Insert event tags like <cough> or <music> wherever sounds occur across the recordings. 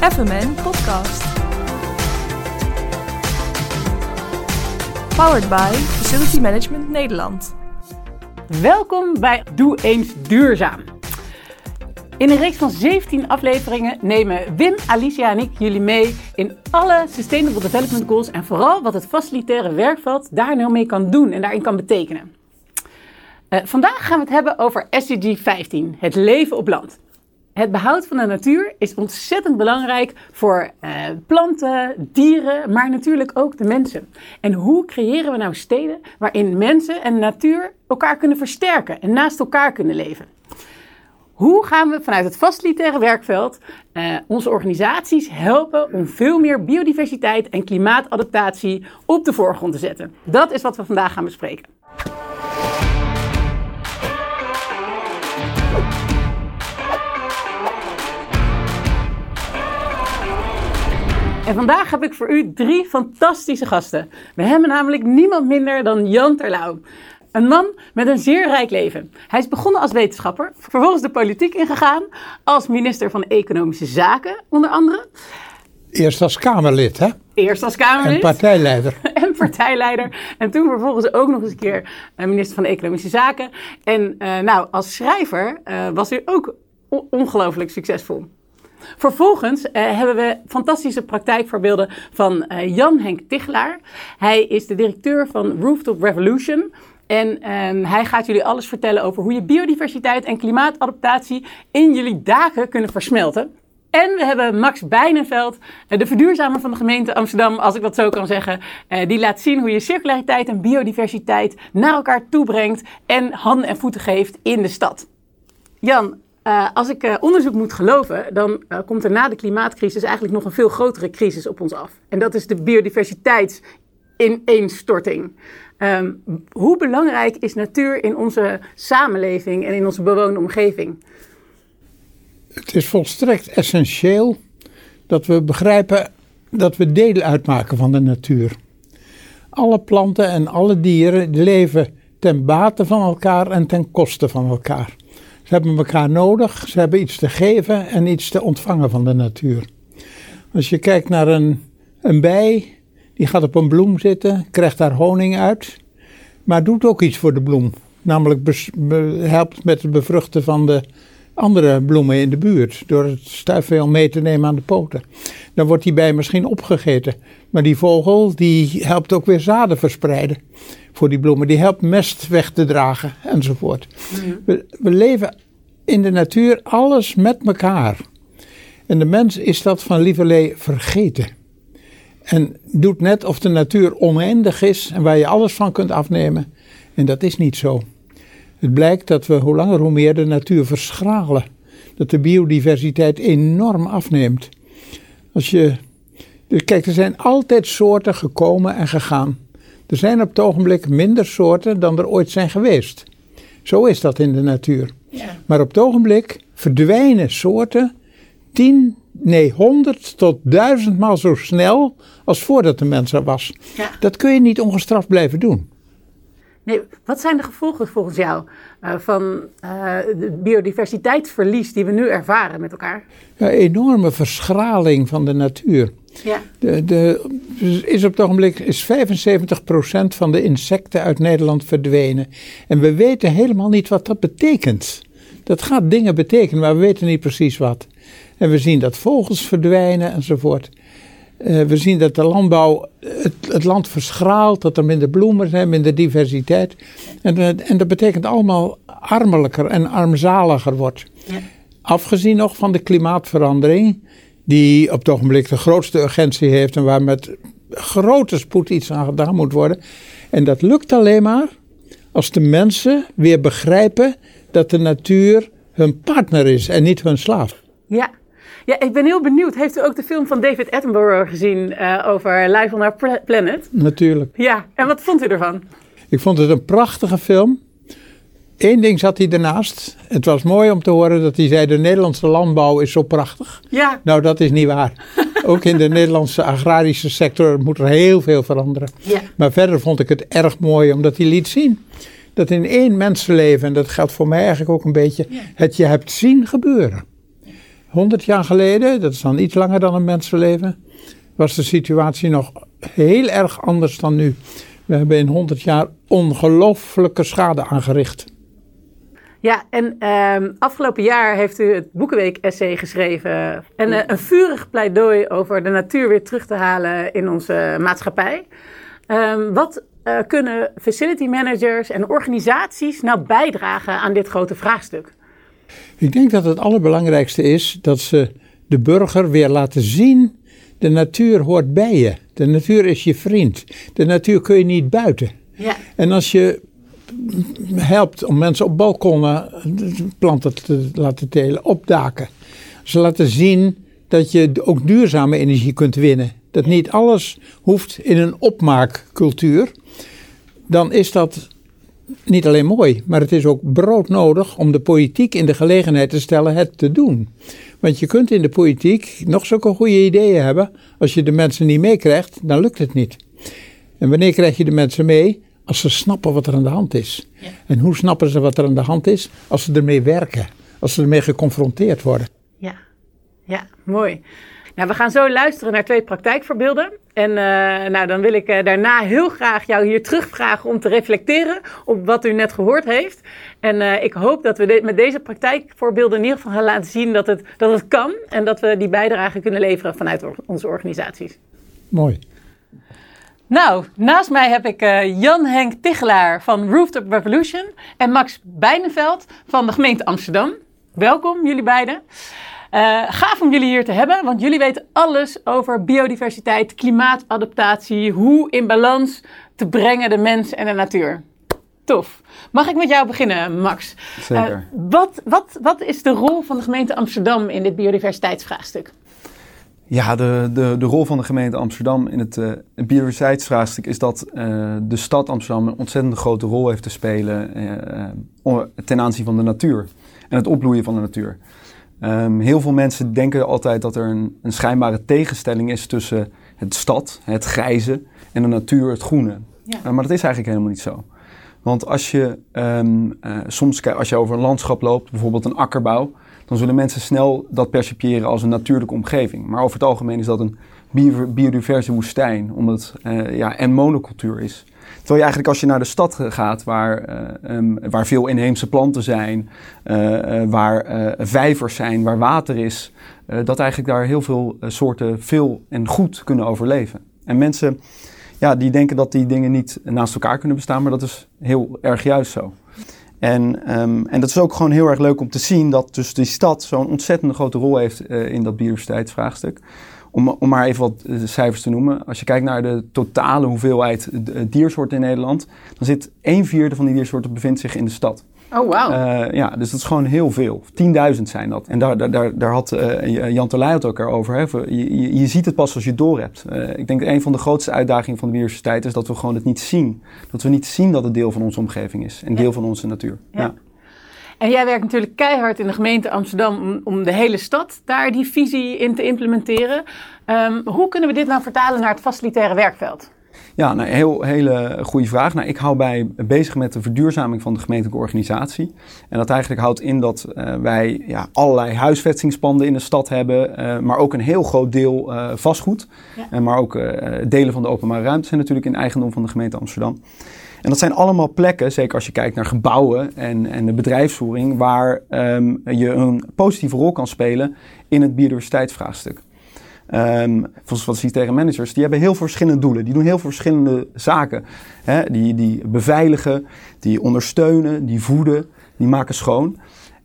FMN Podcast. Powered by Facility Management Nederland. Welkom bij Doe eens duurzaam. In een reeks van 17 afleveringen nemen Wim, Alicia en ik jullie mee in alle Sustainable Development Goals en vooral wat het facilitaire werkveld daar nou mee kan doen en daarin kan betekenen. Uh, vandaag gaan we het hebben over SDG 15, het leven op land. Het behoud van de natuur is ontzettend belangrijk voor uh, planten, dieren, maar natuurlijk ook de mensen. En hoe creëren we nou steden waarin mensen en natuur elkaar kunnen versterken en naast elkaar kunnen leven? Hoe gaan we vanuit het facilitaire werkveld uh, onze organisaties helpen om veel meer biodiversiteit en klimaatadaptatie op de voorgrond te zetten? Dat is wat we vandaag gaan bespreken. En vandaag heb ik voor u drie fantastische gasten. We hebben namelijk niemand minder dan Jan Terlouw. Een man met een zeer rijk leven. Hij is begonnen als wetenschapper, vervolgens de politiek ingegaan, als minister van Economische Zaken onder andere. Eerst als Kamerlid, hè? Eerst als Kamerlid. En partijleider. <laughs> en partijleider. En toen vervolgens ook nog eens een keer eh, minister van Economische Zaken. En uh, nou, als schrijver uh, was hij ook ongelooflijk succesvol. Vervolgens uh, hebben we fantastische praktijkvoorbeelden van uh, Jan Henk Tichelaar. Hij is de directeur van Rooftop Revolution. En um, hij gaat jullie alles vertellen over hoe je biodiversiteit en klimaatadaptatie in jullie daken kunnen versmelten. En we hebben Max Bijnenveld, eh, de verduurzamer van de gemeente Amsterdam, als ik dat zo kan zeggen. Die laat zien hoe je circulariteit en biodiversiteit naar elkaar toebrengt en handen en voeten geeft in de stad. Jan, uh, als ik uh, onderzoek moet geloven, dan uh, komt er na de klimaatcrisis eigenlijk nog een veel grotere crisis op ons af. En dat is de biodiversiteitsineenstorting. Um, hoe belangrijk is natuur in onze samenleving en in onze bewoonde omgeving? Het is volstrekt essentieel dat we begrijpen dat we deel uitmaken van de natuur. Alle planten en alle dieren leven ten bate van elkaar en ten koste van elkaar. Ze hebben elkaar nodig, ze hebben iets te geven en iets te ontvangen van de natuur. Als je kijkt naar een, een bij, die gaat op een bloem zitten, krijgt daar honing uit, maar doet ook iets voor de bloem. Namelijk helpt met het bevruchten van de andere bloemen in de buurt. Door het stuifmeel mee te nemen aan de poten. Dan wordt die bij misschien opgegeten. Maar die vogel die helpt ook weer zaden verspreiden voor die bloemen. Die helpt mest weg te dragen enzovoort. Mhm. We, we leven in de natuur alles met elkaar. En de mens is dat van lieverlee vergeten. En doet net of de natuur oneindig is en waar je alles van kunt afnemen. En dat is niet zo. Het blijkt dat we hoe langer hoe meer de natuur verschralen. Dat de biodiversiteit enorm afneemt. Als je. Dus kijk, er zijn altijd soorten gekomen en gegaan. Er zijn op het ogenblik minder soorten dan er ooit zijn geweest. Zo is dat in de natuur. Ja. Maar op het ogenblik verdwijnen soorten 10, nee 100 tot 1000 maal zo snel als voordat de mens er was. Ja. Dat kun je niet ongestraft blijven doen. Nee, wat zijn de gevolgen volgens jou uh, van uh, de biodiversiteitsverlies die we nu ervaren met elkaar? Ja, enorme verschraling van de natuur. Ja. De, de, is op het ogenblik is 75% van de insecten uit Nederland verdwenen. En we weten helemaal niet wat dat betekent. Dat gaat dingen betekenen, maar we weten niet precies wat. En we zien dat vogels verdwijnen enzovoort. Uh, we zien dat de landbouw het, het, land verschraalt, dat er minder bloemen zijn, minder diversiteit. En, uh, en dat betekent allemaal armelijker en armzaliger wordt. Ja. Afgezien nog van de klimaatverandering, die op het ogenblik de grootste urgentie heeft en waar met grote spoed iets aan gedaan moet worden. En dat lukt alleen maar als de mensen weer begrijpen dat de natuur hun partner is en niet hun slaaf. Ja, ja, ik ben heel benieuwd. Heeft u ook de film van David Attenborough gezien uh, over Life on Our Planet? Natuurlijk. Ja, en wat vond u ervan? Ik vond het een prachtige film. Eén ding zat hij ernaast. Het was mooi om te horen dat hij zei: de Nederlandse landbouw is zo prachtig. Ja. Nou, dat is niet waar. <laughs> Ook in de Nederlandse agrarische sector moet er heel veel veranderen. Ja. Maar verder vond ik het erg mooi omdat hij liet zien dat in één mensenleven, en dat geldt voor mij eigenlijk ook een beetje, ja. het je hebt zien gebeuren. 100 jaar geleden, dat is dan iets langer dan een mensenleven, was de situatie nog heel erg anders dan nu. We hebben in 100 jaar ongelooflijke schade aangericht. Ja, en ehm, afgelopen jaar heeft u het Boekenweek-essay geschreven. En eh, een vurig pleidooi over de natuur weer terug te halen in onze maatschappij. Ehm, wat eh, kunnen facility managers en organisaties nou bijdragen aan dit grote vraagstuk? Ik denk dat het allerbelangrijkste is dat ze de burger weer laten zien: de natuur hoort bij je. De natuur is je vriend. De natuur kun je niet buiten. Ja. En als je helpt om mensen op balkonnen planten te laten telen, op daken. Ze laten zien dat je ook duurzame energie kunt winnen. Dat niet alles hoeft in een opmaakcultuur. Dan is dat niet alleen mooi, maar het is ook broodnodig om de politiek in de gelegenheid te stellen het te doen. Want je kunt in de politiek nog zulke goede ideeën hebben. Als je de mensen niet meekrijgt, dan lukt het niet. En wanneer krijg je de mensen mee? Als ze snappen wat er aan de hand is. En hoe snappen ze wat er aan de hand is? Als ze ermee werken. Als ze ermee geconfronteerd worden. Ja, ja mooi. Nou, we gaan zo luisteren naar twee praktijkvoorbeelden. En uh, nou, dan wil ik uh, daarna heel graag jou hier terugvragen om te reflecteren op wat u net gehoord heeft. En uh, ik hoop dat we de met deze praktijkvoorbeelden in ieder geval gaan laten zien dat het, dat het kan. En dat we die bijdrage kunnen leveren vanuit onze organisaties. Mooi. Nou, naast mij heb ik uh, Jan-Henk Tichelaar van Rooftop Revolution en Max Bijneveld van de gemeente Amsterdam. Welkom jullie beiden. Uh, gaaf om jullie hier te hebben, want jullie weten alles over biodiversiteit, klimaatadaptatie, hoe in balans te brengen de mens en de natuur. Tof. Mag ik met jou beginnen, Max? Zeker. Uh, wat, wat, wat is de rol van de gemeente Amsterdam in dit biodiversiteitsvraagstuk? Ja, de, de, de rol van de gemeente Amsterdam in het uh, biodiversiteitsvraagstuk is dat uh, de stad Amsterdam een ontzettend grote rol heeft te spelen uh, ten aanzien van de natuur en het opbloeien van de natuur. Um, heel veel mensen denken altijd dat er een, een, schijnbare tegenstelling is tussen het stad, het grijze, en de natuur, het groene. Ja. maar dat is eigenlijk helemaal niet zo. Want als je um, soms als je over een landschap loopt, bijvoorbeeld een akkerbouw, dan zullen mensen snel dat percipiëren als een natuurlijke omgeving. Maar over het algemeen is dat een biodiverse woestijn, omdat uh, ja, en monocultuur is. Terwijl je eigenlijk als je naar de stad gaat, waar, uh, um, waar veel inheemse planten zijn, uh, waar vijvers zijn, waar water is, dat eigenlijk daar heel veel soorten veel en goed kunnen overleven. En mensen ja, die denken dat die dingen niet naast elkaar kunnen bestaan, maar dat is heel erg juist zo. En, um, en dat is ook gewoon heel erg leuk om te zien dat dus die stad zo'n ontzettend grote rol heeft uh, in dat biodiversiteitsvraagstuk. Om, om maar even wat uh, cijfers te noemen. Als je kijkt naar de totale hoeveelheid uh, diersoorten in Nederland, dan zit een vierde van die diersoorten bevindt zich in de stad. Oh, wow. Uh, ja, dus dat is gewoon heel veel. 10.000 zijn dat. En daar, daar, daar, daar had uh, Jan Terleij het ook over. Hè. Je, je, je, ziet het pas als je het door hebt. Uh, ik denk dat een van de grootste uitdagingen van de biodiversiteit is dat we gewoon het niet zien. Dat we niet zien dat het deel van onze omgeving is. En ja. deel van onze natuur. Ja. ja. En jij werkt natuurlijk keihard in de gemeente Amsterdam om, om de hele stad daar die visie in te implementeren. Um, hoe kunnen we dit nou vertalen naar het facilitaire werkveld? Ja, nou, heel hele goede vraag. Nou, ik hou bij bezig met de verduurzaming van de gemeentelijke organisatie. En dat eigenlijk houdt in dat uh, wij ja, allerlei huisvestingspanden in de stad hebben, uh, maar ook een heel groot deel uh, vastgoed. Ja. maar ook delen van de openbare ruimte zijn natuurlijk in eigendom van de gemeente Amsterdam. En dat zijn allemaal plekken, zeker als je kijkt naar gebouwen en, en de bedrijfsvoering, waar um, je een positieve rol kan spelen in het biodiversiteitsvraagstuk. Um, volgens facilitaire managers, die hebben heel verschillende doelen. Die doen heel verschillende zaken. Die, die beveiligen, die ondersteunen, die voeden, die maken schoon.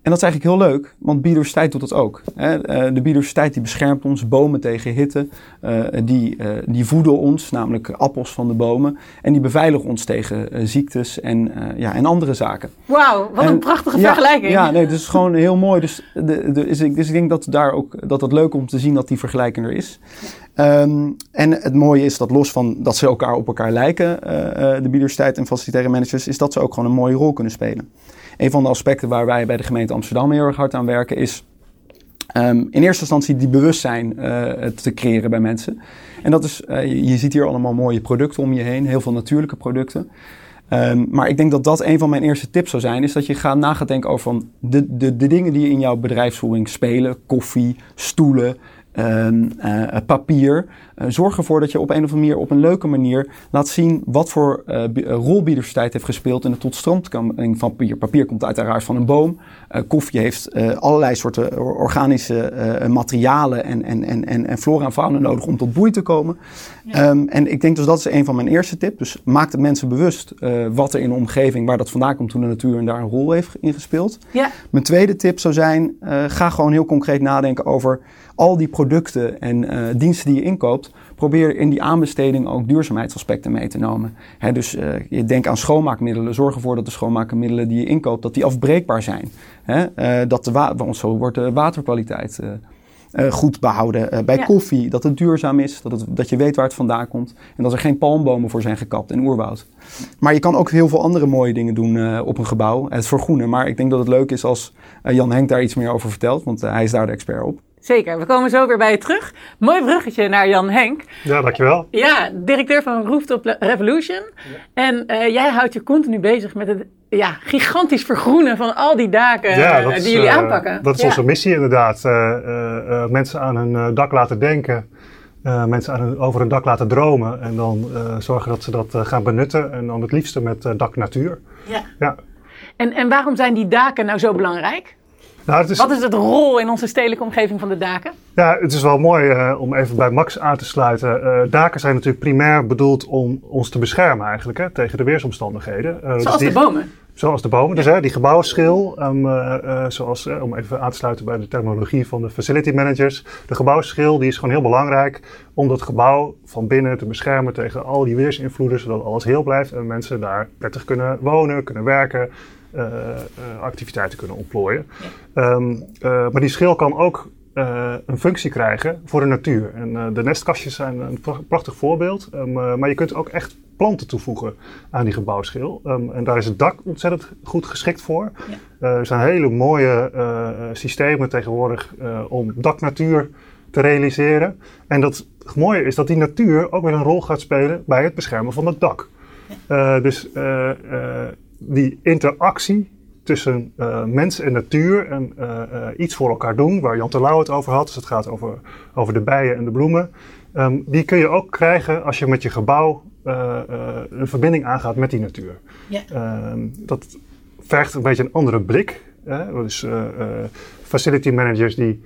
En dat is eigenlijk heel leuk, want biodiversiteit doet dat ook. Hè? De biodiversiteit die beschermt ons, bomen tegen hitte, uh, die, uh, die voeden ons, namelijk appels van de bomen. En die beveiligen ons tegen ziektes en, ja, en andere zaken. Wauw, wat en, een prachtige ja, vergelijking. Ja, nee, dat is gewoon heel mooi. Dus, de, de, is, dus ik denk dat daar ook dat het leuk om te zien dat die vergelijking er is. Um, en het mooie is dat los van dat ze elkaar op elkaar lijken, de biodiversiteit en facilitaire managers, is dat ze ook gewoon een mooie rol kunnen spelen. Een van de aspecten waar wij bij de gemeente Amsterdam heel erg hard aan werken is um, in eerste instantie die bewustzijn uh, te creëren bij mensen. En dat is, uh, je, ziet hier allemaal mooie producten om je heen, heel veel natuurlijke producten. Ehm, maar ik denk dat dat een van mijn eerste tips zou zijn, is dat je gaat na gaat denken over van de, de, de dingen die in jouw bedrijfsvoering spelen, koffie, stoelen, Ehm, eh, papier. Uh, zorg ervoor dat je op een of andere manier, op een leuke manier, laat zien wat voor uh, rol biodiversiteit heeft gespeeld in de totstandkoming van papier. Papier komt uiteraard van een boom. koffie heeft allerlei soorten organische materialen en, en, en, en, en flora en fauna nodig om tot bloei te komen. Um, en ik denk dus dat is een van mijn eerste tips. Dus maak de mensen bewust wat er in de omgeving, waar dat vandaan komt, toen de natuur en daar een rol heeft ingespeeld. Ja. Mijn tweede tip zou zijn, ga gewoon heel concreet nadenken over al die producten en uh, diensten die je inkoopt, probeer in die aanbesteding ook duurzaamheidsaspecten mee te nemen. He, dus uh, je denkt aan schoonmaakmiddelen. Zorg ervoor dat de schoonmaakmiddelen die je inkoopt, dat die afbreekbaar zijn. He, uh, dat de want zo wordt de waterkwaliteit goed behouden. bij ja. koffie, dat het duurzaam is, dat, het, dat je weet waar het vandaan komt. En dat er geen palmbomen voor zijn gekapt in oerwoud. Maar je kan ook heel veel andere mooie dingen doen op een gebouw. Het vergroenen. Maar ik denk dat het leuk is als Jan Henk daar iets meer over vertelt, want hij is daar de expert op. Zeker, we komen zo weer bij je terug. Mooi bruggetje naar Jan Henk. Ja, dankjewel. Ja, directeur van Rooftop Revolution. En uh, jij houdt je continu bezig met het ja, gigantisch vergroenen van al die daken ja, uh, die jullie uh, aanpakken. Dat is ja. onze missie inderdaad. mensen aan hun dak laten denken. mensen aan hun, over hun dak laten dromen. En dan zorgen dat ze dat gaan benutten. En dan het liefste met dak natuur. Ja. ja. En, en waarom zijn die daken nou zo belangrijk? Nou, het is, Wat is het rol in onze stedelijke omgeving van de daken? Ja, het is wel mooi uh, om even bij Max aan te sluiten. Uh, daken zijn natuurlijk primair bedoeld om ons te beschermen eigenlijk hè, tegen de weersomstandigheden. Uh, zoals dus die, de bomen? Zoals de bomen, dus hè, die gebouwenschil. Um, zoals, om even aan te sluiten bij de terminologie van de facility managers. De gebouwenschil die is gewoon heel belangrijk om dat gebouw van binnen te beschermen tegen al die weersinvloeden. Zodat alles heel blijft en mensen daar prettig kunnen wonen, kunnen werken. Uh, uh, activiteiten kunnen ontplooien. Ja. Um, uh, maar die schil kan ook een functie krijgen voor de natuur. En de nestkastjes zijn een prachtig voorbeeld. Um, maar je kunt ook echt planten toevoegen aan die gebouwschil. Um, en daar is het dak ontzettend goed geschikt voor. Ja. er zijn hele mooie systemen tegenwoordig om daknatuur te realiseren. En dat het mooie is dat die natuur ook weer een rol gaat spelen bij het beschermen van het dak. Ja. dus die interactie tussen uh, mens en natuur en uh, uh, iets voor elkaar doen, waar Jan Terlouw het over had, dus het gaat over, over de bijen en de bloemen, um, die kun je ook krijgen als je met je gebouw een verbinding aangaat met die natuur. Ja. Um, dat vergt een beetje een andere blik. Hè? Dus facility managers die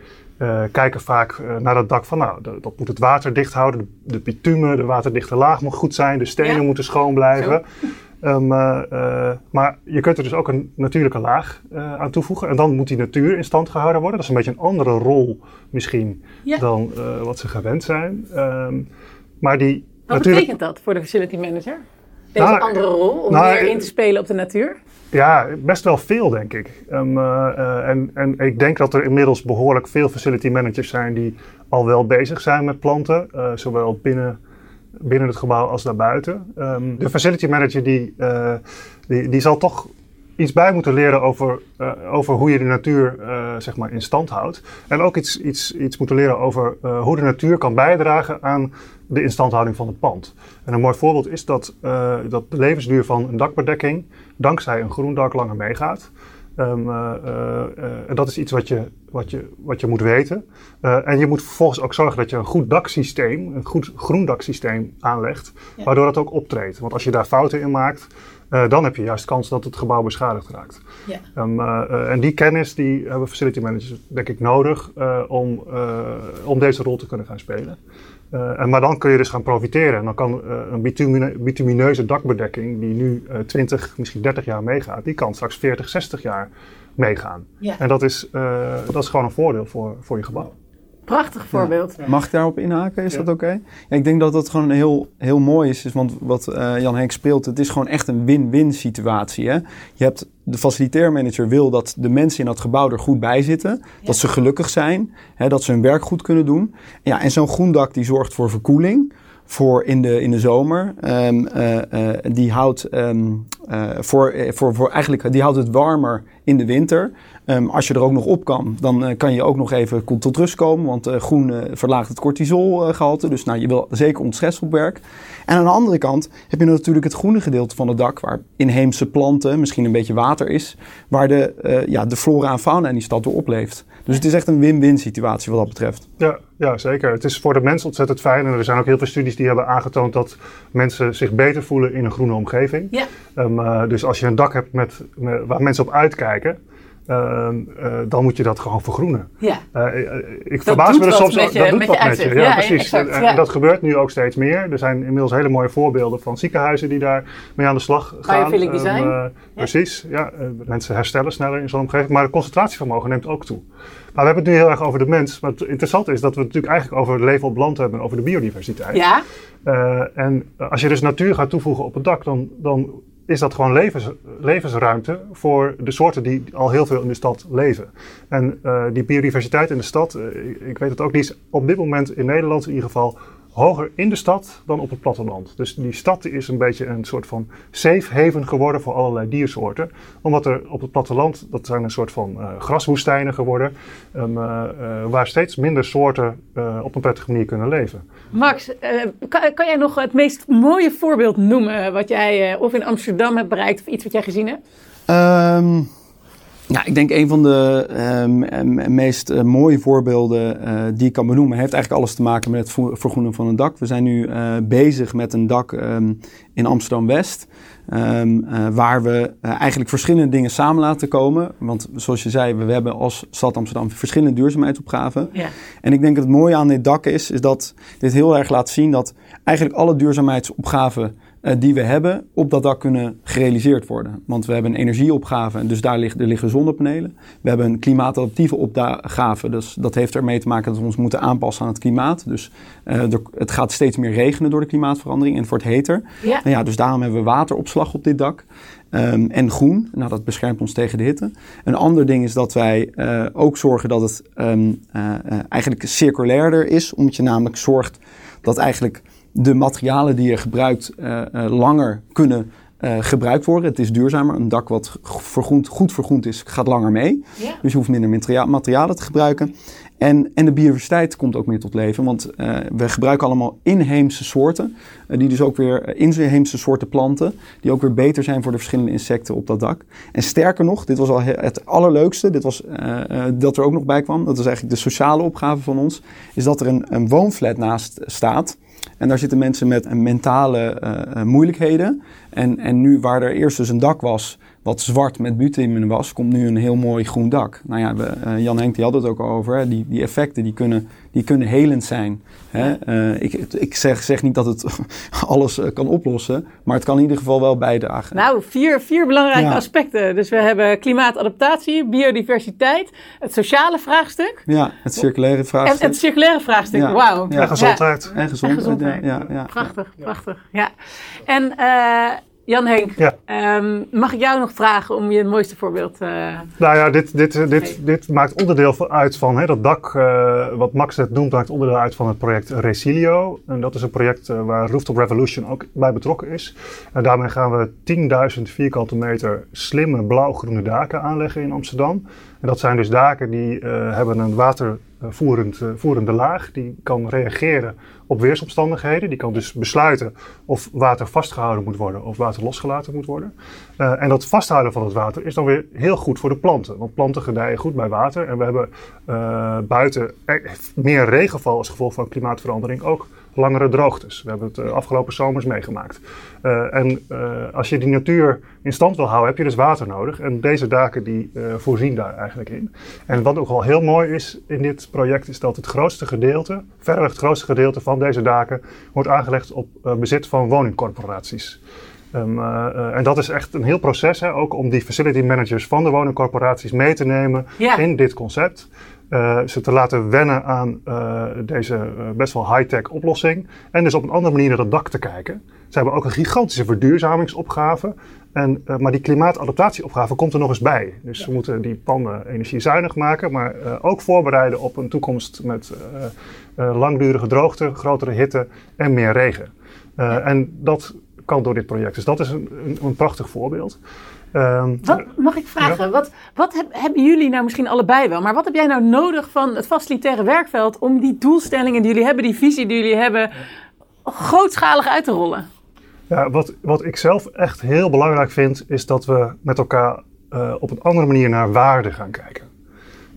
kijken vaak naar dat dak van, nou, dat, dat, moet het water dicht houden, de, de bitumen, de waterdichte laag moet goed zijn, de stenen ja. moeten schoon blijven. Zo. Um, uh, uh, maar je kunt er dus ook een natuurlijke laag uh, aan toevoegen. En dan moet die natuur in stand gehouden worden. Dat is een beetje een andere rol misschien ja. dan wat ze gewend zijn. Um, maar die wat natuurlijk... betekent dat voor de facility manager? Deze nou, andere rol om nou, meer in te spelen op de natuur? Ja, best wel veel denk ik. Um, en, en ik denk dat er inmiddels behoorlijk veel facility managers zijn die al wel bezig zijn met planten. zowel binnen binnen het gebouw als daarbuiten. Um, de facility manager die, uh, die, die zal toch iets bij moeten leren over, uh, over hoe je de natuur uh, zeg maar in stand houdt. En ook iets, iets, iets moeten leren over hoe de natuur kan bijdragen aan de instandhouding van het pand. En een mooi voorbeeld is dat, dat de levensduur van een dakbedekking dankzij een groen dak langer meegaat. Um, uh, uh, en dat is iets wat je, wat je, wat je moet weten. en je moet vervolgens ook zorgen dat je een goed daksysteem, een goed groen daksysteem aanlegt, ja. waardoor dat ook optreedt. Want als je daar fouten in maakt, dan heb je juist kans dat het gebouw beschadigd raakt. Ja. Um, en die kennis die hebben facility managers denk ik nodig om, om deze rol te kunnen gaan spelen. Uh, en, maar dan kun je dus gaan profiteren. En dan kan uh, een bitumine, bitumineuze dakbedekking, die nu uh, 20, misschien 30 jaar meegaat, die kan straks 40, 60 jaar meegaan. Ja. En dat is, dat is gewoon een voordeel voor, voor je gebouw. Prachtig voorbeeld. Ja. Mag ik daarop inhaken? Is ja. dat oké? Okay? Ja, ik denk dat dat gewoon heel, heel mooi is, want wat uh, Jan Henk speelt, het is gewoon echt een win-win situatie. Hè? Je hebt de facilitair manager wil dat de mensen in dat gebouw er goed bij zitten, ja. dat ze gelukkig zijn, hè, dat ze hun werk goed kunnen doen. Ja, en zo'n groen dak die zorgt voor verkoeling voor in de, in de zomer. Um, uh, uh, die houdt um, eh, voor, eh, voor, voor eigenlijk, die houdt het warmer in de winter. Ehm, als je er ook nog op kan, dan eh, kan je ook nog even tot- tot rust komen. Want eh, groen verlaagt het cortisolgehalte. dus nou, je wil zeker ontstress op werk. En aan de andere kant heb je natuurlijk het groene gedeelte van het dak, waar inheemse planten, misschien een beetje water is, waar de, eh, ja, de flora en fauna in die stad door opleeft. Dus het is echt een win-win situatie wat dat betreft. Ja, ja, zeker. Het is voor de mens ontzettend fijn. En er zijn ook heel veel studies die hebben aangetoond dat mensen zich beter voelen in een groene omgeving. Ja. Ehm, eh, dus als je een dak hebt met, met- waar mensen op uitkijken, ehm, eh, dan moet je dat gewoon vergroenen. Ja. Eh, eh, ik verbaas me er soms dat doet met wat met je. Ja, Ja, precies. exact, en, ja. en dat gebeurt nu ook steeds meer. Er zijn inmiddels hele mooie voorbeelden van ziekenhuizen die daar mee aan de slag gaan. Ehm, design. eh, Precies, ja. eh, mensen herstellen sneller in zo'n omgeving, maar het concentratievermogen neemt ook toe. Maar we hebben het nu heel erg over de mens. Maar het interessante is dat we het natuurlijk eigenlijk over het leven op land hebben en over de biodiversiteit. Ja. Eh, en als je dus natuur gaat toevoegen op het dak, dan, dan is dat gewoon levens, levensruimte voor de soorten die al heel veel in de stad leven. En eh, die biodiversiteit in de stad, eh, ik, weet het ook, die is op dit moment in Nederland in ieder geval hoger in de stad dan op het platteland. Dus die stad is een beetje een soort van safe haven geworden voor allerlei diersoorten. Omdat er op het platteland, dat zijn een soort van eh, graswoestijnen geworden, ehm, eh, eh, waar steeds minder soorten eh, op een prettige manier kunnen leven. Max, eh, kan, kan jij nog het meest mooie voorbeeld noemen wat jij eh, of in Amsterdam hebt bereikt of iets wat jij gezien hebt? Ehm, ja, ik denk een van de ehm, em, meest eh, mooie voorbeelden eh, die ik kan benoemen, heeft eigenlijk alles te maken met het vergroenen van een dak. We zijn nu eh, bezig met een dak ehm, in Amsterdam West. ehm, waar we eigenlijk verschillende dingen samen laten komen. Want zoals je zei, we, we hebben als stad Amsterdam verschillende duurzaamheidsopgaven. Ja. En ik denk dat het mooie aan dit dak is, is dat dit heel erg laat zien dat eigenlijk alle duurzaamheidsopgaven die we hebben op dat dak kunnen gerealiseerd worden. Want we hebben een energieopgave, en dus daar liggen, er liggen zonnepanelen. We hebben een klimaatadaptieve opgave, dus dat heeft ermee te maken dat we ons moeten aanpassen aan het klimaat. Dus eh, er- het gaat steeds meer regenen door de klimaatverandering en het wordt heter. Ja. Nou ja, dus daarom hebben we wateropslag op dit dak. Ehm, en groen, nou, dat beschermt ons tegen de hitte. Een ander ding is dat wij eh, ook zorgen dat het ehm, eh, eh, eigenlijk circulairder is. Omdat je namelijk zorgt dat eigenlijk de materialen die je gebruikt eh, langer kunnen eh, gebruikt worden. Het is duurzamer. Een dak wat vergroend, goed vergroend is, gaat langer mee. Ja. Dus je hoeft minder materia- materialen te gebruiken. En, en de biodiversiteit komt ook meer tot leven. Want we gebruiken allemaal inheemse soorten. die dus ook weer inheemse soorten planten. Die ook weer beter zijn voor de verschillende insecten op dat dak. En sterker nog, dit was al he- het allerleukste. Dit was dat er ook nog bij kwam. Dat was eigenlijk de sociale opgave van ons. Is dat er een, een woonflat naast staat. En daar zitten mensen met eh, mentale eh, eh, moeilijkheden. En, en nu waar er eerst dus een dak was wat zwart met bitumen was, komt nu een heel mooi groen dak. Nou ja, we, Jan Henk die had het ook al over. Die, die effecten die kunnen, die kunnen helend zijn. Hè. Eh, ik ik zeg, zeg niet dat het <laughs> alles eh, kan oplossen, maar het kan in ieder geval wel bijdragen. Nou, vier, vier belangrijke Ja. aspecten. Dus we hebben klimaatadaptatie, biodiversiteit, het sociale vraagstuk Ja, het circulaire en vraagstuk. het circulaire vraagstuk. Ja. Wauw. Ja. En gezondheid. En gezondheid. En gezondheid. Ja, ja, ja. Prachtig, prachtig. Ja. En eh, Jan Henk, Ja. ehm, mag ik jou nog vragen om je het mooiste voorbeeld uh, Nou ja, dit, dit, dit, dit maakt onderdeel uit van hè, dat dak, eh, wat Max net noemt, maakt onderdeel uit van het project Resilio. En dat is een project eh, waar Rooftop Revolution ook bij betrokken is. En daarmee gaan we 10.000 vierkante meter slimme blauw-groene daken aanleggen in Amsterdam. En dat zijn dus daken die hebben een watervoerend, eh, voerende laag. Die kan reageren op weersomstandigheden. Die kan dus besluiten of water vastgehouden moet worden of water losgelaten moet worden. Eh, en dat vasthouden van het water is dan weer heel goed voor de planten. Want planten gedijen goed bij water. En we hebben eh, buiten er- meer regenval als gevolg van klimaatverandering ook langere droogtes. We hebben het eh, afgelopen zomers meegemaakt. Eh, en eh, als je die natuur in stand wil houden, heb je dus water nodig. En deze daken die voorzien daar eigenlijk in. En wat ook wel heel mooi is in dit project, is dat het grootste gedeelte, verreweg het grootste gedeelte van deze daken, wordt aangelegd op bezit van woningcorporaties. Ehm, eh, eh, en dat is echt een heel proces, hè, ook om die facility managers van de woningcorporaties mee te nemen Ja. in dit concept. Eh, ze te laten wennen aan eh, deze eh, best wel high-tech oplossing. En dus op een andere manier naar het dak te kijken. Ze hebben ook een gigantische verduurzamingsopgave. En, maar die klimaatadaptatieopgave komt er nog eens bij. Dus ze moeten die panden energiezuinig maken, maar ook voorbereiden op een toekomst met langdurige droogte, grotere hitte en meer regen. En dat kan door dit project. Dus dat is een, een, een prachtig voorbeeld. Ehm, Wat, mag ik vragen, wat, wat heb- hebben jullie nou misschien allebei wel, maar wat heb jij nou nodig van het facilitaire werkveld om die doelstellingen die jullie hebben, die visie die jullie hebben, grootschalig uit te rollen? Ja, wat, wat ik zelf echt heel belangrijk vind, is dat we met elkaar eh, op een andere manier naar waarde gaan kijken.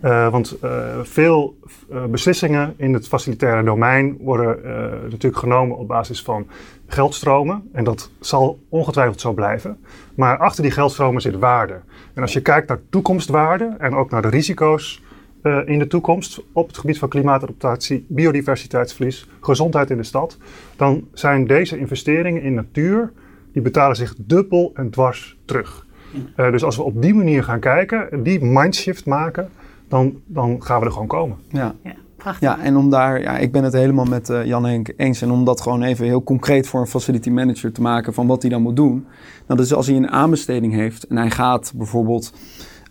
Eh, want eh, veel eh, beslissingen in het facilitaire domein worden natuurlijk genomen op basis van geldstromen. En dat zal ongetwijfeld zo blijven. Maar achter die geldstromen zit waarde. En als je kijkt naar toekomstwaarde en ook naar de risico's in de toekomst op het gebied van klimaatadaptatie, biodiversiteitsverlies, gezondheid in de stad, dan zijn deze investeringen in natuur, die betalen zich dubbel en dwars terug. Dus als we op die manier gaan kijken, en die mindshift maken, dan, dan gaan we er gewoon komen. Ja. Ja, prachtig. Ja, en om daar, ja, ik ben het helemaal met eh, Jan Henk eens. En om dat gewoon even heel concreet voor een facility manager te maken van wat hij dan moet doen. Nou, dus als hij een aanbesteding heeft en hij gaat bijvoorbeeld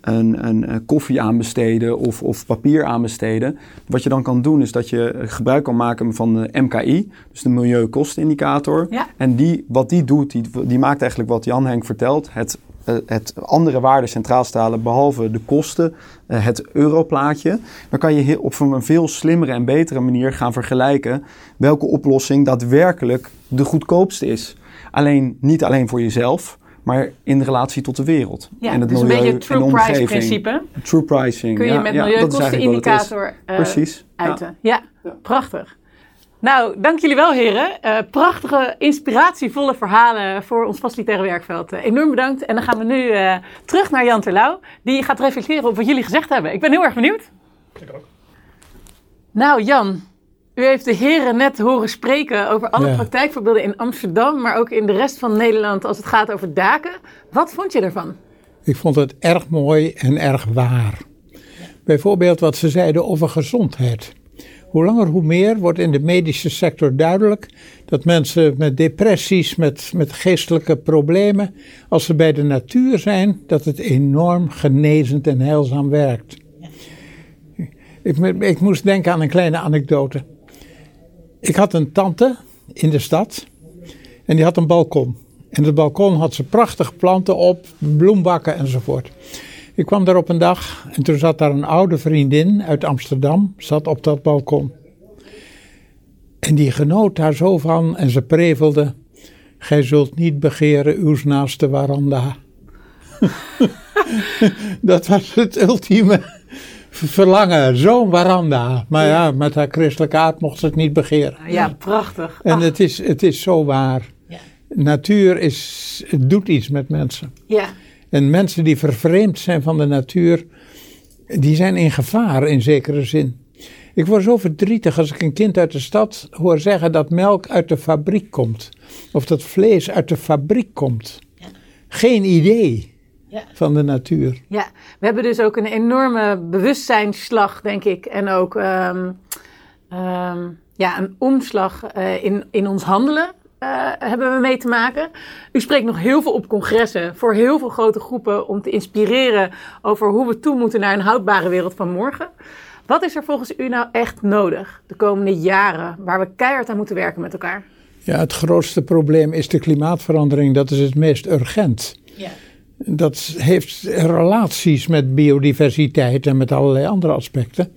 een, een, eh, koffie aanbesteden of, of papier aanbesteden. Wat je dan kan doen is dat je gebruik kan maken van de MKI, dus de milieukostenindicator. Ja. En die, wat die doet, die, die maakt eigenlijk wat Jan Henk vertelt. Het, het andere waarden centraal stellen, behalve de kosten, eh, het europlaatje. Dan kan je op een veel slimmere en betere manier gaan vergelijken welke oplossing daadwerkelijk de goedkoopste is. Alleen, niet alleen voor jezelf, maar in relatie tot de wereld. Ja, en het dus een beetje het true price principe True pricing. kun je ja, met ja, milieukostenindicator eh. Ja. uiten. Ja. prachtig. Nou, dank jullie wel heren. Eh, prachtige, inspiratievolle verhalen voor ons facilitaire werkveld. Eh, enorm bedankt. En dan gaan we nu eh, terug naar Jan Terlouw. Die gaat reflecteren op wat jullie gezegd hebben. Ik ben heel erg benieuwd. Ik ook. Nou Jan, u heeft de heren net horen spreken over alle Ja. praktijkvoorbeelden in Amsterdam. Maar ook in de rest van Nederland als het gaat over daken. Wat vond je ervan? Ik vond het erg mooi en erg waar. Bijvoorbeeld wat ze zeiden over gezondheid. Hoe langer hoe meer wordt in de medische sector duidelijk dat mensen met depressies, met, met geestelijke problemen, als ze bij de natuur zijn, dat het enorm genezend en heilzaam werkt. Ik, ik moest denken aan een kleine anekdote. Ik had een tante in de stad en die had een balkon. En het balkon had ze prachtige planten op, bloembakken enzovoort. Ik kwam daar op een dag en toen zat daar een oude vriendin uit Amsterdam, zat op dat balkon. En die genoot daar zo van en ze prevelde, gij zult niet begeren uw naaste waranda. <laughs> Dat was het ultieme verlangen, zo'n waranda. Maar ja, met haar christelijke aard mocht ze het niet begeren. Ja, prachtig. En Ach, het is, het is zo waar. Ja. Natuur is, het doet iets met mensen. ja. En mensen die vervreemd zijn van de natuur, die zijn in gevaar in zekere zin. Ik word zo verdrietig als ik een kind uit de stad hoor zeggen dat melk uit de fabriek komt. Of dat vlees uit de fabriek komt. Geen idee Ja. van de natuur. Ja, we hebben dus ook een enorme bewustzijnsslag, denk ik. En ook ehm, ehm, ja, een omslag eh, in, in ons handelen eh, hebben we mee te maken. U spreekt nog heel veel op congressen voor heel veel grote groepen om te inspireren over hoe we toe moeten naar een houdbare wereld van morgen. Wat is er volgens u nou echt nodig de komende jaren waar we keihard aan moeten werken met elkaar? Ja, het grootste probleem is de klimaatverandering. Dat is het meest urgent. Ja. Dat heeft relaties met biodiversiteit en met allerlei andere aspecten.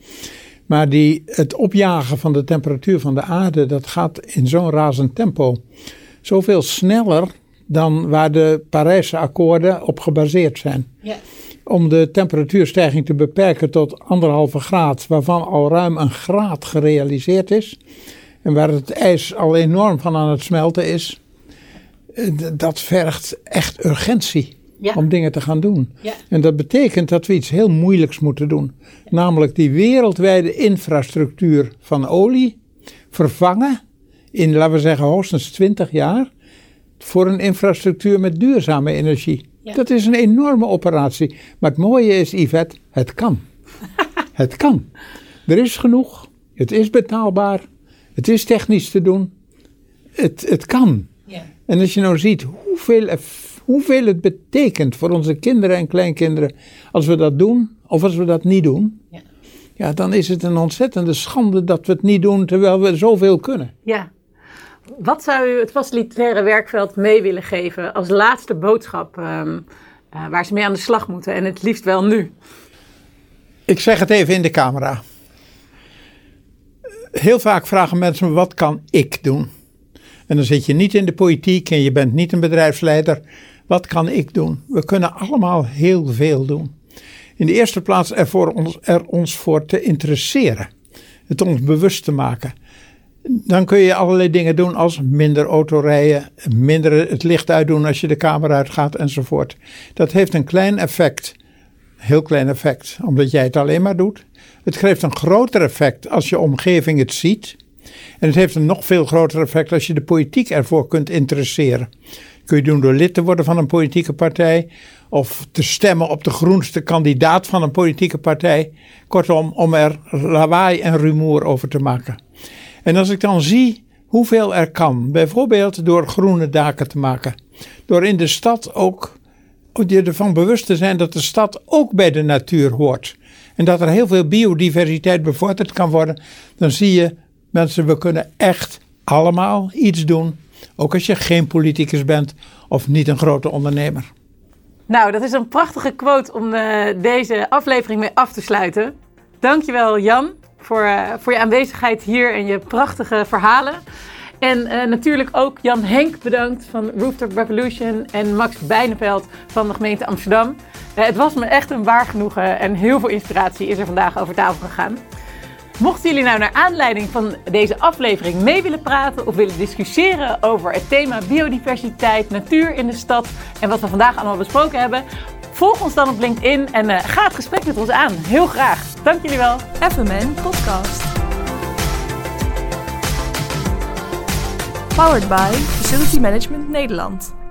Maar die, het opjagen van de temperatuur van de aarde, dat gaat in zo'n razend tempo. Zoveel sneller dan waar de Parijse akkoorden op gebaseerd zijn. Ja. Om de temperatuurstijging te beperken tot anderhalve graad, waarvan al ruim een graad gerealiseerd is. En waar het ijs al enorm van aan het smelten is. eh, Dat vergt echt urgentie Ja. om dingen te gaan doen. Ja. En dat betekent dat we iets heel moeilijks moeten doen. Namelijk die wereldwijde infrastructuur van olie vervangen in, laten we zeggen, hoogstens 20 jaar voor een infrastructuur met duurzame energie. Dat is een enorme operatie. Maar het mooie is, Yvette, het kan. <laughs> het kan. Er is genoeg. Het is betaalbaar. Het is technisch te doen. Het, het kan. Ja. En als je nou ziet hoeveel, hoeveel het betekent voor onze kinderen en kleinkinderen als we dat doen of als we dat niet doen, Ja. ja, dan is het een ontzettende schande dat we het niet doen terwijl we zoveel kunnen. Ja, wat zou u het facilitaire werkveld mee willen geven als laatste boodschap ehm, eh, waar ze mee aan de slag moeten en het liefst wel nu? Ik zeg het even in de camera. Heel vaak vragen mensen me: wat kan ik doen? En dan zit je niet in de politiek en je bent niet een bedrijfsleider. Wat kan ik doen? We kunnen allemaal heel veel doen. In de eerste plaats er, voor ons, er ons voor te interesseren. Het ons bewust te maken. Dan kun je allerlei dingen doen als minder autorijden, minder het licht uitdoen als je de kamer uitgaat enzovoort. Dat heeft een klein effect, heel klein effect, omdat jij het alleen maar doet. Het geeft een groter effect als je omgeving het ziet. En het heeft een nog veel groter effect als je de politiek ervoor kunt interesseren. Kun je doen door lid te worden van een politieke partij of te stemmen op de groenste kandidaat van een politieke partij. Kortom, om er lawaai en rumoer over te maken. En als ik dan zie hoeveel er kan, bijvoorbeeld door groene daken te maken, door in de stad ook je ervan bewust te zijn dat de stad ook bij de natuur hoort. En dat er heel veel biodiversiteit bevorderd kan worden, dan zie je, mensen, we kunnen echt allemaal iets doen. Ook als je geen politicus bent of niet een grote ondernemer. Nou, dat is een prachtige quote om uh, deze aflevering mee af te sluiten. Dankjewel Jan voor, uh, voor je aanwezigheid hier en je prachtige verhalen. En uh, natuurlijk ook Jan Henk bedankt van Rooftop Revolution en Max Bijneveld van de gemeente Amsterdam. het was me echt een waar genoegen en heel veel inspiratie is er vandaag over tafel gegaan. Mochten jullie nou naar aanleiding van deze aflevering mee willen praten of willen discussiëren over het thema biodiversiteit, natuur in de stad en wat we vandaag allemaal besproken hebben, volg ons dan op LinkedIn en uh, ga het gesprek met ons aan. Heel graag. Dank jullie wel. FMN Podcast. Powered by Facility Management Nederland.